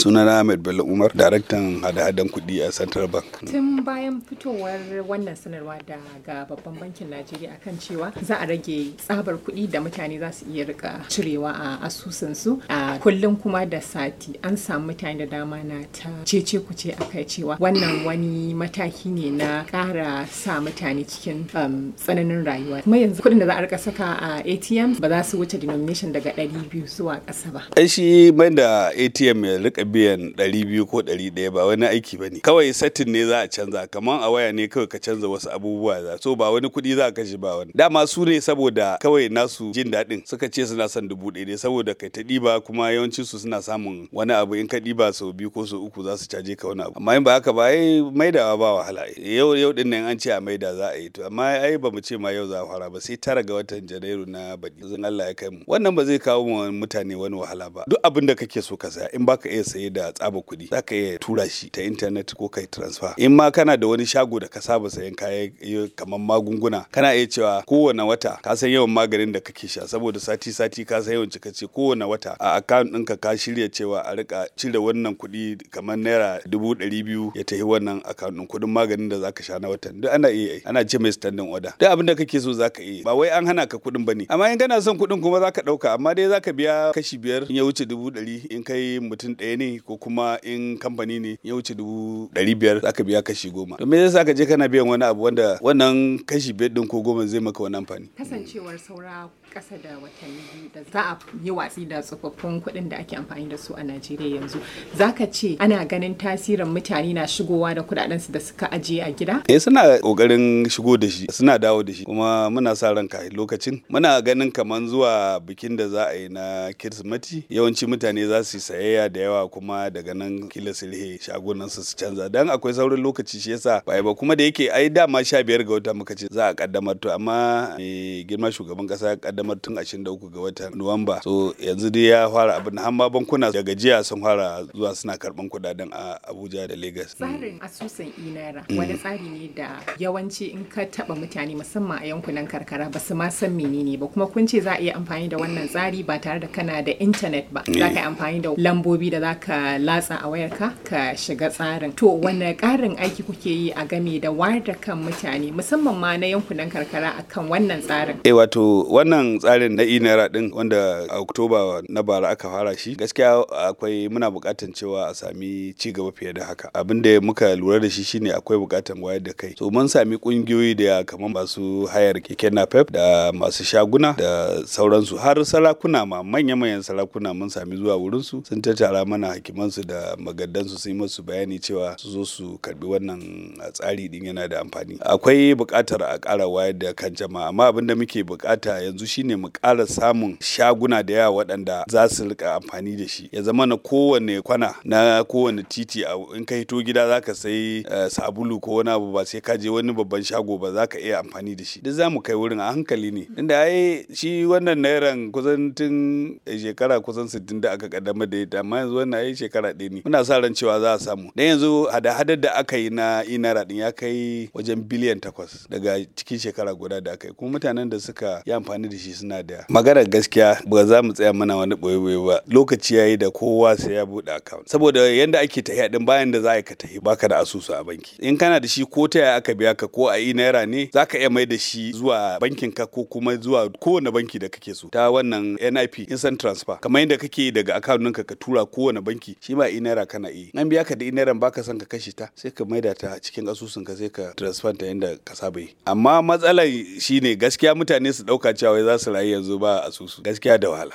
sunana Ahmed Bello Umar daraktan hada-hadan kuɗi a Central Bank. Tun bayan fitowar wannan sanarwa daga babban bankin Najeriya akan cewa za a rage tsabar kuɗi da mutane za su iya riƙa cirewa a asusunsu a kullum kuma da sati. An samu mutane da dama na ta cece kuce akai cewa wannan wani mataki ne na ƙara sa mutane cikin um, tsananin rayuwa. Kuma yanzu kuɗin da za a riƙa saka a ATM ba za su wuce denomination daga 200 zuwa ƙasa ba. Ai shi mai da ATM ya riƙa biyan 200 ko 100 ba wani aiki ba ne kawai satin ne za a canza kamar a waya ne kawai ka canza wasu abubuwa za. So ba wani kuɗi za ka kashe ba wani. Dama su ne saboda kawai nasu jin daɗin suka ce suna son dubu ɗaya ne saboda kai ta ɗiba kuma yawancin su suna samun wani abu. In ka ɗiba sau biyu ko sau uku za su caje ka wani abu. Amma in ba haka ba ai maidawa ba wahala yau yau ɗin nan an ce a maida za a yi to amma ai ba mu ce ma yau za a fara ba sai tara ga watan janairu na baɗi. Zan Allah ya kai mu. Wannan ba zai kawo mu mutane wani wahala ba. Duk abin da kake so ka saya in baka iya saye da tsaba kuɗi. Za ka iya tura shi ta intanet ko kai transfer. In ma kana da wani shago da ka saba sayan kaya kamar magunguna kana iya cewa kowane wata ka san yawan maganin da kake sha saboda sati sati ka san yawan cika ce kowane wata a account ɗinka ka shirya cewa a riƙa cire wannan kuɗi kamar naira dubu ɗari biyu ya tafi wannan account ɗin kuɗin maganin da zaka sha na watan. Duk ana iya ana ce mai standing order. Duk abin da kake so zaka iya ba wai an hana ka kuɗin ba ne amma in kana son kuɗin kuma zaka ɗauka. Amma dai zaka biya kashi biyar in ya wuce dubu ɗari in kai mutum ɗaya ne ko kuma in kamfani ne ya wuce dubu ɗari biyar zaka biya kashi goma. To me yasa ka je kana biyan wani abu wanda wannan kashi biyar ɗin ko goma zai maka wani amfani? Kasancewar saura ƙasa da watanni da za a yi watsi da tsofaffin kuɗin da ake amfani da su a Najeriya yanzu zaka ce ana ganin tasirin mutane na shigowa da kuɗaɗen su da suka ajiye a gida? Eh suna ƙoƙarin shigo da shi suna dawo da shi kuma muna sa ran kai lokacin. Muna ganin kaman zuwa bikin da za a yi na Kirsimeti yawanci mutane za su yi sayayya da yawa kuma daga nan kila silhe shagunan su su canza. Dan akwai sauran lokaci shi yasa ba ba. Kuma da yake ai dama sha biyar ga wata muka ce za a kaddamar to amma girma shugaban kasa ya kaddamar tun 23 ga watan Nuwamba. So yanzu dai ya fara abin har ma bankuna da gajiya sun fara zuwa suna karɓan kuɗaɗen a Abuja da Lagos. Tsarin asusun inara wani tsari ne da yawanci in ka taba mutane musamman a yankunan karkara ba su ma san menene ba. Kuma kun ce za a iya amfani da wannan tsari ba tare da kana da intanet ba. Za ka yi amfani da lambobi da za ka latsa a wayarka ka shiga tsarin. To wane ƙarin aiki kuke yi a game da wayar da kan mutane musamman ma na yankunan karkara akan wannan tsarin? Eh wato wannan tsarin na inara din wanda a oktoba na bara aka fara shi gaskiya akwai muna buƙatan cewa a sami ci gaba fiye da haka. Abin da muka lura da shi shine akwai buƙatan wayar da kai. So mun sami ƙungiyoyi da kamar masu hayar keke napep da masu shaguna da sauransu. Har sarakuna ma manya-manyan sarakuna mun sami zuwa wurin su sun tattara mana hakimansu da magadansu sun yi musu bayani cewa su zo su karɓi wannan tsari din yana da amfani. Akwai buƙatar a ƙara wayar da kan jama'a amma abin da muke buƙata yanzu shine mu ƙara samun shaguna da yawa waɗanda za su riƙa amfani da shi. Ya zama na kowane kwana na kowane titi in ka hito gida za ka sai sabulu ko wani abu ba sai ka je wani babban shago ba za ka iya amfani da shi. Duk za mu kai wurin a hankali ne. Inda ai shi wannan nairan kusan tun shekara kusan sittin da aka kaddamar da ita amma yanzu wannan ai shekara ɗaya ne. Muna sa ran cewa za a samu. Dan yanzu hada-hadar da aka yi na inara din ya kai wajen biliyan takwas daga cikin shekara guda da aka yi. Kuma mutanen da suka yi amfani da shi suna da maganar gaskiya ba za mu tsaya mana wani ɓoye ba. Lokaci yayi da kowa sai ya buɗe account. Saboda yanda ake tahiya din bayan da za ka tahi baka da asusu a banki. In kana da shi ko ta yaya aka biya ka ko a yi naira ne za ka iya mai da shi zuwa bankin ka ko kuma zuwa kowane banki da kake so. Ta wannan NIP instant transfer. Kamar yadda kake daga account ɗinka ka tura kowane banki shi ma i naira kana iya an biya ka da i naira baka son ka kashe ta sai ka maida ta cikin asusun ka sai ka transfer ta yadda ka saba yi. Amma matsalar shine gaskiya mutane su ɗauka cewa za su rayu yanzu ba asusu. Gaskiya da wahala.